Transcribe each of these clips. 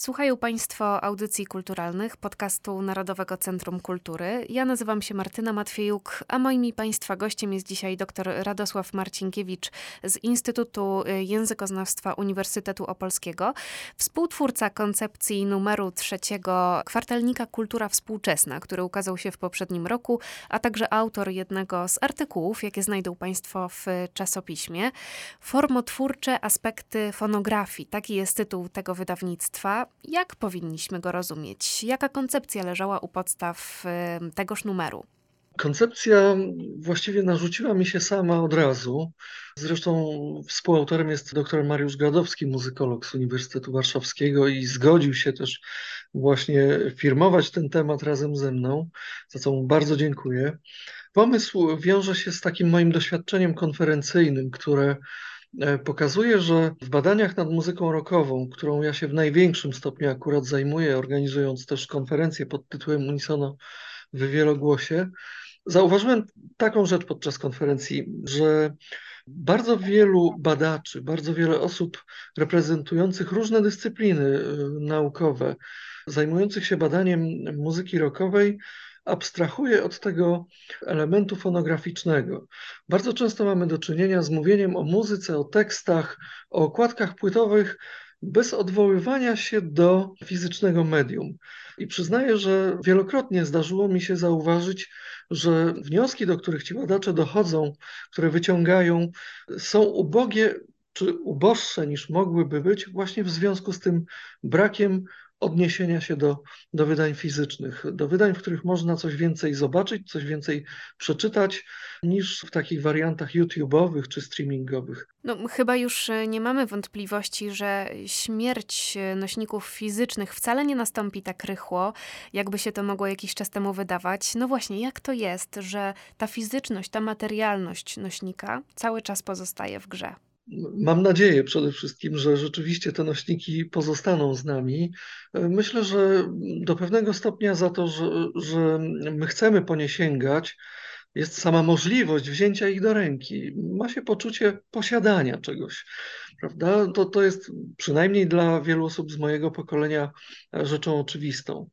Słuchają Państwo audycji kulturalnych podcastu Narodowego Centrum Kultury. Ja nazywam się Martyna Matwiejuk, a moim i Państwa gościem jest dzisiaj dr Radosław Marcinkiewicz z Instytutu Językoznawstwa Uniwersytetu Opolskiego, współtwórca koncepcji numeru trzeciego kwartalnika Kultura Współczesna, który ukazał się w poprzednim roku, a także autor jednego z artykułów, jakie znajdą Państwo w czasopiśmie. Formotwórcze aspekty fonografii, taki jest tytuł tego wydawnictwa. Jak powinniśmy go rozumieć? Jaka koncepcja leżała u podstaw tegoż numeru? Koncepcja właściwie narzuciła mi się sama od razu. Zresztą współautorem jest dr Mariusz Gadowski, muzykolog z Uniwersytetu Warszawskiego i zgodził się też właśnie firmować ten temat razem ze mną, za co mu bardzo dziękuję. Pomysł wiąże się z takim moim doświadczeniem konferencyjnym, które pokazuje, że w badaniach nad muzyką rockową, którą ja się w największym stopniu akurat zajmuję, organizując też konferencję pod tytułem Unisono w wielogłosie, zauważyłem taką rzecz podczas konferencji, że bardzo wielu badaczy, bardzo wiele osób reprezentujących różne dyscypliny e, naukowe, zajmujących się badaniem muzyki rockowej, abstrahuje od tego elementu fonograficznego. Bardzo często mamy do czynienia z mówieniem o muzyce, o tekstach, o okładkach płytowych, bez odwoływania się do fizycznego medium. I przyznaję, że wielokrotnie zdarzyło mi się zauważyć, że wnioski, do których ci badacze dochodzą, które wyciągają, są ubogie czy uboższe niż mogłyby być, właśnie w związku z tym brakiem odniesienia się do, do wydań fizycznych, do wydań, w których można coś więcej zobaczyć, coś więcej przeczytać, niż w takich wariantach YouTube'owych czy streamingowych. No, chyba już e, nie mamy wątpliwości, że śmierć e, nośników fizycznych wcale nie nastąpi tak rychło, jakby się to mogło jakiś czas temu wydawać. No właśnie, jak to jest, że ta fizyczność, ta materialność nośnika cały czas pozostaje w grze? Mam nadzieję przede wszystkim, że rzeczywiście te nośniki pozostaną z nami. Myślę, że do pewnego stopnia za to, że, że my chcemy po nie sięgać, jest sama możliwość wzięcia ich do ręki. Ma się poczucie posiadania czegoś, prawda? To, to jest przynajmniej dla wielu osób z mojego pokolenia rzeczą oczywistą.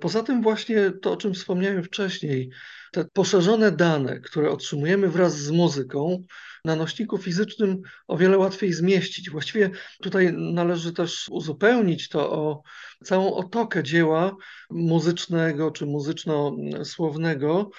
Poza tym właśnie to, o czym wspomniałem wcześniej, te poszerzone dane, które otrzymujemy wraz z muzyką, na nośniku fizycznym o wiele łatwiej zmieścić. Właściwie tutaj należy też uzupełnić to o całą otokę dzieła muzycznego czy muzyczno-słownego,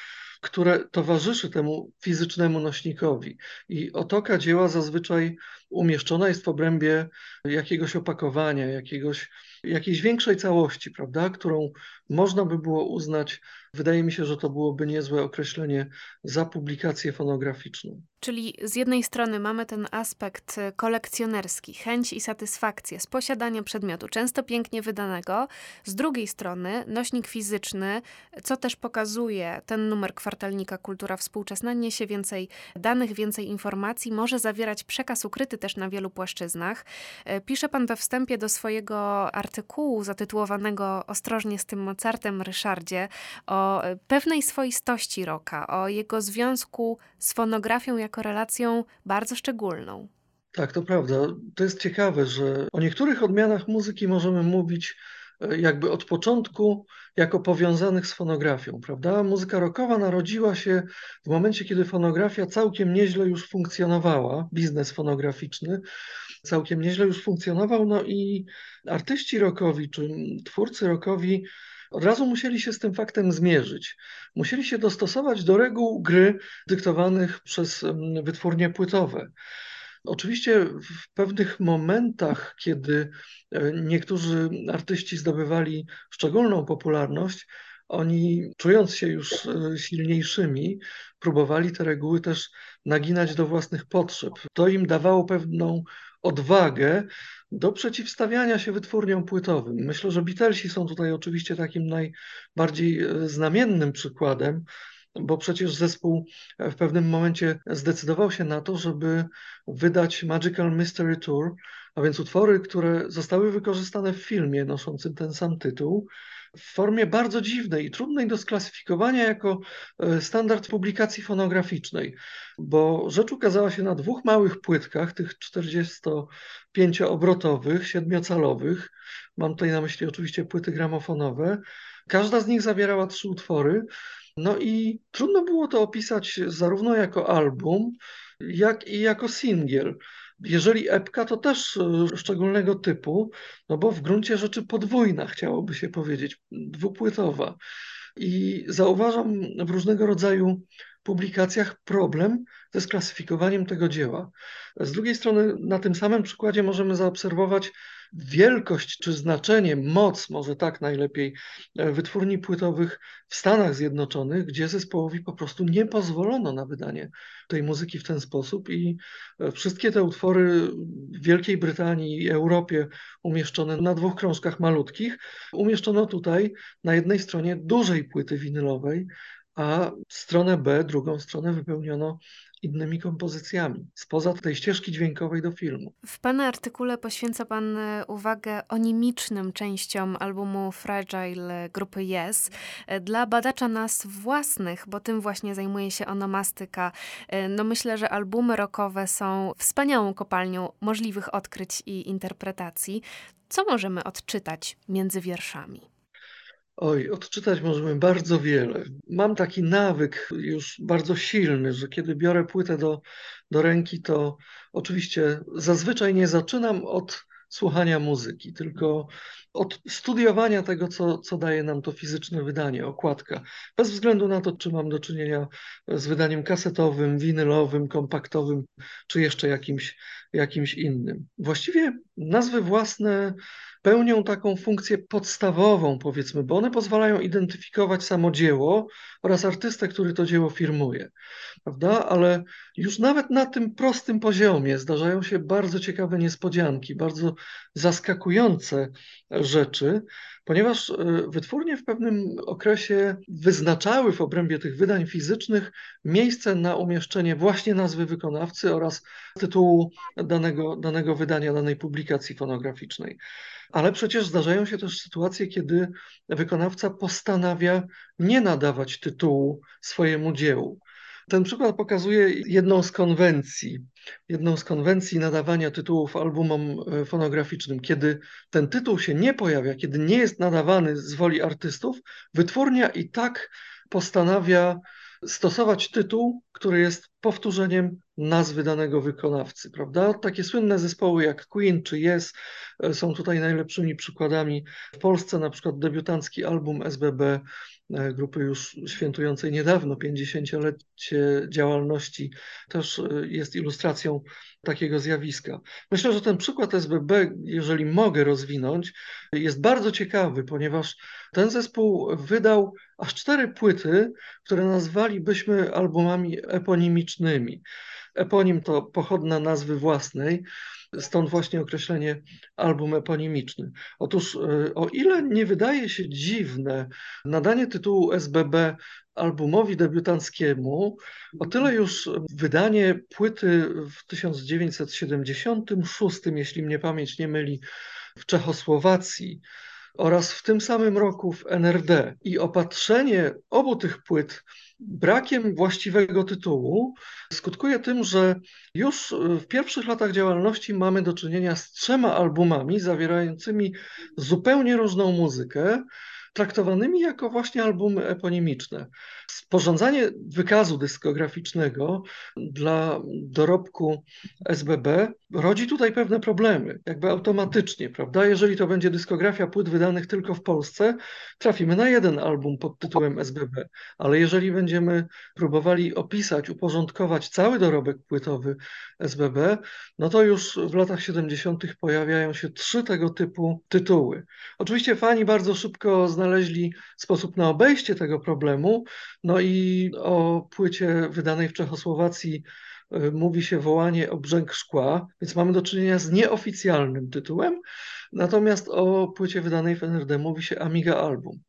które towarzyszy temu fizycznemu nośnikowi. I otoka dzieła zazwyczaj umieszczona jest w obrębie jakiegoś opakowania, jakiegoś, jakiejś większej całości, prawda, którą można by było uznać, wydaje mi się, że to byłoby niezłe określenie za publikację fonograficzną. Czyli z jednej strony mamy ten aspekt kolekcjonerski, chęć i satysfakcję z posiadania przedmiotu, często pięknie wydanego. Z drugiej strony nośnik fizyczny, co też pokazuje ten numer kwartalnika Kultura Współczesna, niesie więcej danych, więcej informacji, może zawierać przekaz ukryty też na wielu płaszczyznach. E, pisze pan we wstępie do swojego artykułu zatytułowanego Ostrożnie z tym Mozartem, Ryszardzie, o pewnej swoistości roka, o jego związku z fonografią jako relacją bardzo szczególną. Tak, to prawda. To jest ciekawe, że o niektórych odmianach muzyki możemy mówić e, jakby od początku jako powiązanych z fonografią, prawda? Muzyka rockowa narodziła się w momencie, kiedy fonografia całkiem nieźle już funkcjonowała, biznes fonograficzny całkiem nieźle już funkcjonował, no i artyści rockowi czy twórcy rockowi od razu musieli się z tym faktem zmierzyć. Musieli się dostosować do reguł gry dyktowanych przez wytwórnie płytowe. Oczywiście w pewnych momentach, kiedy e, niektórzy artyści zdobywali szczególną popularność, oni, czując się już e, silniejszymi, próbowali te reguły też naginać do własnych potrzeb. To im dawało pewną odwagę do przeciwstawiania się wytwórniom płytowym. Myślę, że Beatlesi są tutaj oczywiście takim najbardziej e, znamiennym przykładem, bo przecież zespół w pewnym momencie zdecydował się na to, żeby wydać Magical Mystery Tour, a więc utwory, które zostały wykorzystane w filmie noszącym ten sam tytuł, w formie bardzo dziwnej i trudnej do sklasyfikowania jako e, standard publikacji fonograficznej, bo rzecz ukazała się na dwóch małych płytkach, tych 45-obrotowych, siedmiocalowych. Mam tutaj na myśli oczywiście płyty gramofonowe. Każda z nich zawierała trzy utwory. No i trudno było to opisać zarówno jako album, jak i jako singiel. Jeżeli epka, to też e, szczególnego typu, no bo w gruncie rzeczy podwójna, chciałoby się powiedzieć, dwupłytowa. I zauważam w różnego rodzaju publikacjach problem ze sklasyfikowaniem tego dzieła. Z drugiej strony, na tym samym przykładzie możemy zaobserwować wielkość czy znaczenie, moc, może tak najlepiej, e, wytwórni płytowych w Stanach Zjednoczonych, gdzie zespołowi po prostu nie pozwolono na wydanie tej muzyki w ten sposób i e, wszystkie te utwory w Wielkiej Brytanii i Europie umieszczone na dwóch krążkach malutkich, umieszczono tutaj na jednej stronie dużej płyty winylowej, a stronę B, drugą stronę wypełniono innymi kompozycjami, spoza tej ścieżki dźwiękowej do filmu. W Pana artykule poświęca Pan e, uwagę onimicznym częściom albumu Fragile grupy Yes. E, dla badacza nas własnych, bo tym właśnie zajmuje się onomastyka, e, no myślę, że albumy rockowe są wspaniałą kopalnią możliwych odkryć i interpretacji. Co możemy odczytać między wierszami? Oj, odczytać możemy bardzo wiele. Mam taki nawyk już bardzo silny, że kiedy biorę płytę do, do ręki, to oczywiście zazwyczaj nie zaczynam od słuchania muzyki, tylko od studiowania tego, co, co daje nam to fizyczne wydanie, okładka. Bez względu na to, czy mam do czynienia z wydaniem kasetowym, winylowym, kompaktowym, czy jeszcze jakimś, jakimś innym. Właściwie nazwy własne pełnią taką funkcję podstawową, powiedzmy, bo one pozwalają identyfikować samo dzieło oraz artystę, który to dzieło firmuje. Prawda? Ale już nawet na tym prostym poziomie zdarzają się bardzo ciekawe niespodzianki, bardzo zaskakujące rzeczy, ponieważ e, wytwórnie w pewnym okresie wyznaczały w obrębie tych wydań fizycznych miejsce na umieszczenie właśnie nazwy wykonawcy oraz tytułu danego, danego wydania, danej publikacji fonograficznej. Ale przecież zdarzają się też sytuacje, kiedy wykonawca postanawia nie nadawać tytułu swojemu dziełu. Ten przykład pokazuje jedną z konwencji, jedną z konwencji nadawania tytułów albumom e, fonograficznym. Kiedy ten tytuł się nie pojawia, kiedy nie jest nadawany z woli artystów, wytwórnia i tak postanawia stosować tytuł, który jest powtórzeniem nazwy danego wykonawcy, prawda? Takie słynne zespoły jak Queen czy Yes e, są tutaj najlepszymi przykładami. W Polsce na przykład debiutancki album SBB e, grupy już świętującej niedawno 50-lecie działalności też e, jest ilustracją takiego zjawiska. Myślę, że ten przykład SBB, jeżeli mogę rozwinąć, jest bardzo ciekawy, ponieważ ten zespół wydał aż cztery płyty, które nazwalibyśmy albumami eponimicznymi. Eponim to pochodna nazwy własnej, stąd właśnie określenie album eponimiczny. Otóż, e, o ile nie wydaje się dziwne nadanie tytułu SBB albumowi debiutanckiemu, o tyle już wydanie płyty w 1976, jeśli mnie pamięć nie myli, w Czechosłowacji oraz w tym samym roku w NRD i opatrzenie obu tych płyt brakiem właściwego tytułu skutkuje tym, że już w pierwszych latach działalności mamy do czynienia z trzema albumami zawierającymi zupełnie różną muzykę, traktowanymi jako właśnie albumy eponimiczne. Sporządzanie wykazu dyskograficznego dla dorobku SBB rodzi tutaj pewne problemy, jakby automatycznie, prawda? Jeżeli to będzie dyskografia płyt wydanych tylko w Polsce, trafimy na jeden album pod tytułem SBB, ale jeżeli będziemy próbowali opisać, uporządkować cały dorobek płytowy SBB, no to już w latach 70. pojawiają się trzy tego typu tytuły. Oczywiście fani bardzo szybko znaleźli sposób na obejście tego problemu, no i o płycie wydanej w Czechosłowacji mówi się wołanie o brzęk szkła, więc mamy do czynienia z nieoficjalnym tytułem, natomiast o płycie wydanej w NRD mówi się Amiga Album.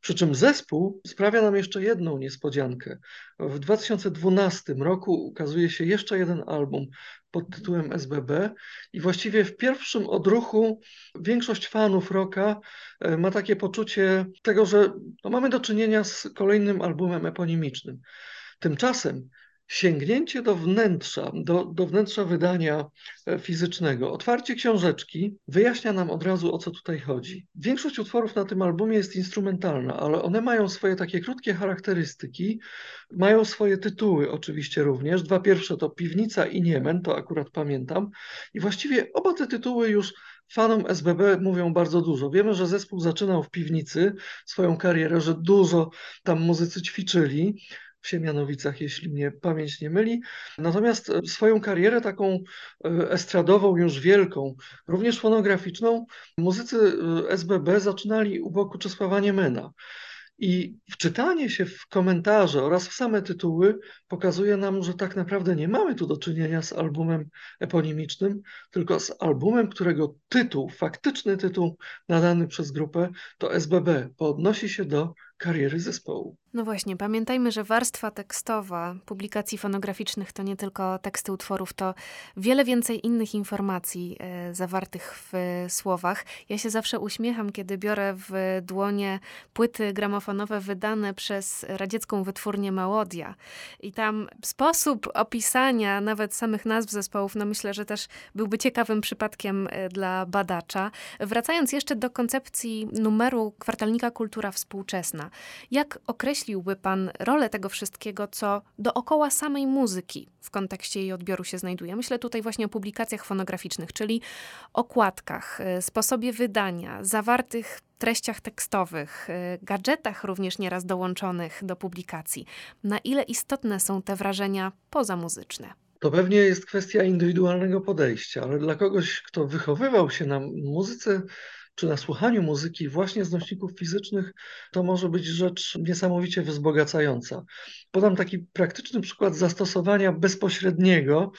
Przy czym zespół sprawia nam jeszcze jedną niespodziankę. W 2012 roku ukazuje się jeszcze jeden album pod tytułem SBB i właściwie w pierwszym odruchu większość fanów rocka e, ma takie poczucie tego, że no mamy do czynienia z kolejnym albumem eponimicznym. Tymczasem sięgnięcie do wnętrza, do, do wnętrza wydania e, fizycznego, otwarcie książeczki wyjaśnia nam od razu o co tutaj chodzi. Większość utworów na tym albumie jest instrumentalna, ale one mają swoje takie krótkie charakterystyki, mają swoje tytuły oczywiście również. Dwa pierwsze to Piwnica i Niemen, to akurat pamiętam. I właściwie oba te tytuły już fanom SBB mówią bardzo dużo. Wiemy, że zespół zaczynał w piwnicy swoją karierę, że dużo tam muzycy ćwiczyli w Siemianowicach, jeśli mnie pamięć nie myli. Natomiast e, swoją karierę taką e, estradową, już wielką, również fonograficzną, muzycy e, SBB zaczynali u boku Czesława Niemena. I wczytanie się w komentarze oraz w same tytuły pokazuje nam, że tak naprawdę nie mamy tu do czynienia z albumem eponimicznym, tylko z albumem, którego tytuł, faktyczny tytuł nadany przez grupę to SBB, bo odnosi się do kariery zespołu. No właśnie, pamiętajmy, że warstwa tekstowa publikacji fonograficznych to nie tylko teksty utworów, to wiele więcej innych informacji e, zawartych w słowach. Ja się zawsze uśmiecham, kiedy biorę w dłonie płyty gramofonowe wydane przez radziecką wytwórnię Małodia. I tam sposób opisania nawet samych nazw zespołów, no myślę, że też byłby ciekawym przypadkiem e, dla badacza. Wracając jeszcze do koncepcji numeru kwartalnika Kultura Współczesna. Jak określiłby Pan rolę tego wszystkiego, co dookoła samej muzyki w kontekście jej odbioru się znajduje? Myślę tutaj właśnie o publikacjach fonograficznych, czyli okładkach, y, sposobie wydania, zawartych treściach tekstowych, y, gadżetach również nieraz dołączonych do publikacji. Na ile istotne są te wrażenia pozamuzyczne? To pewnie jest kwestia indywidualnego podejścia, ale dla kogoś, kto wychowywał się na muzyce czy na słuchaniu muzyki właśnie z nośników fizycznych, to może być rzecz niesamowicie wzbogacająca. Podam taki praktyczny przykład zastosowania bezpośredniego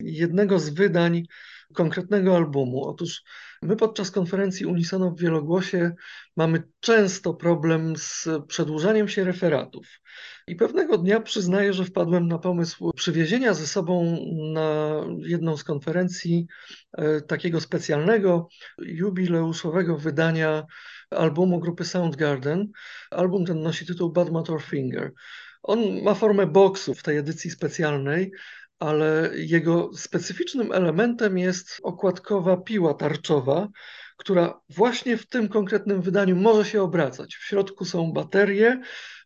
jednego z wydań konkretnego albumu. Otóż my podczas konferencji Unisono w Wielogłosie mamy często problem z przedłużaniem się referatów. I pewnego dnia przyznaję, że wpadłem na pomysł przywiezienia ze sobą na jedną z konferencji e, takiego specjalnego, jubileuszowego wydania albumu grupy Soundgarden. Album ten nosi tytuł Bad Motor Finger. On ma formę boksu w tej edycji specjalnej, ale jego specyficznym elementem jest okładkowa piła tarczowa, która właśnie w tym konkretnym wydaniu może się obracać. W środku są baterie,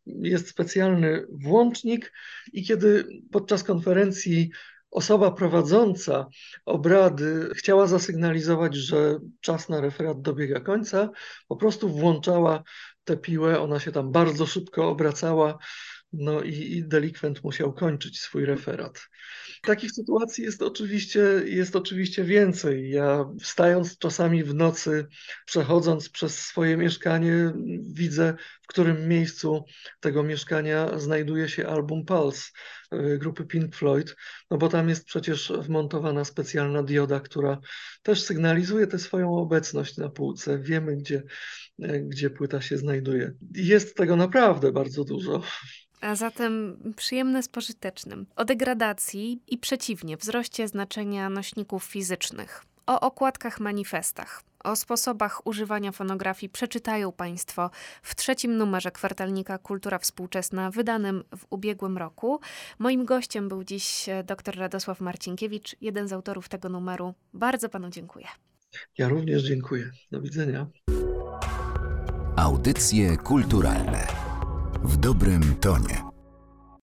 jest specjalny włącznik i kiedy podczas konferencji osoba prowadząca obrady chciała zasygnalizować, że czas na referat dobiega końca, po prostu włączała tę piłę, ona się tam bardzo szybko obracała, no i, i delikwent musiał kończyć swój referat. Takich sytuacji jest oczywiście, jest oczywiście więcej. Ja wstając czasami w nocy, przechodząc przez swoje mieszkanie, widzę, w którym miejscu tego mieszkania znajduje się album Pulse y, grupy Pink Floyd, no bo tam jest przecież wmontowana specjalna dioda, która też sygnalizuje tę swoją obecność na półce. Wiemy, gdzie, y, gdzie płyta się znajduje. Jest tego naprawdę bardzo dużo a zatem przyjemne z pożytecznym. O degradacji i przeciwnie, wzroście znaczenia nośników fizycznych, o okładkach manifestach, o sposobach używania fonografii przeczytają Państwo w trzecim numerze kwartalnika Kultura Współczesna, wydanym w ubiegłym roku. Moim gościem był dziś dr Radosław Marcinkiewicz, jeden z autorów tego numeru. Bardzo Panu dziękuję. Ja również dziękuję. Do widzenia. Audycje kulturalne w dobrym tonie.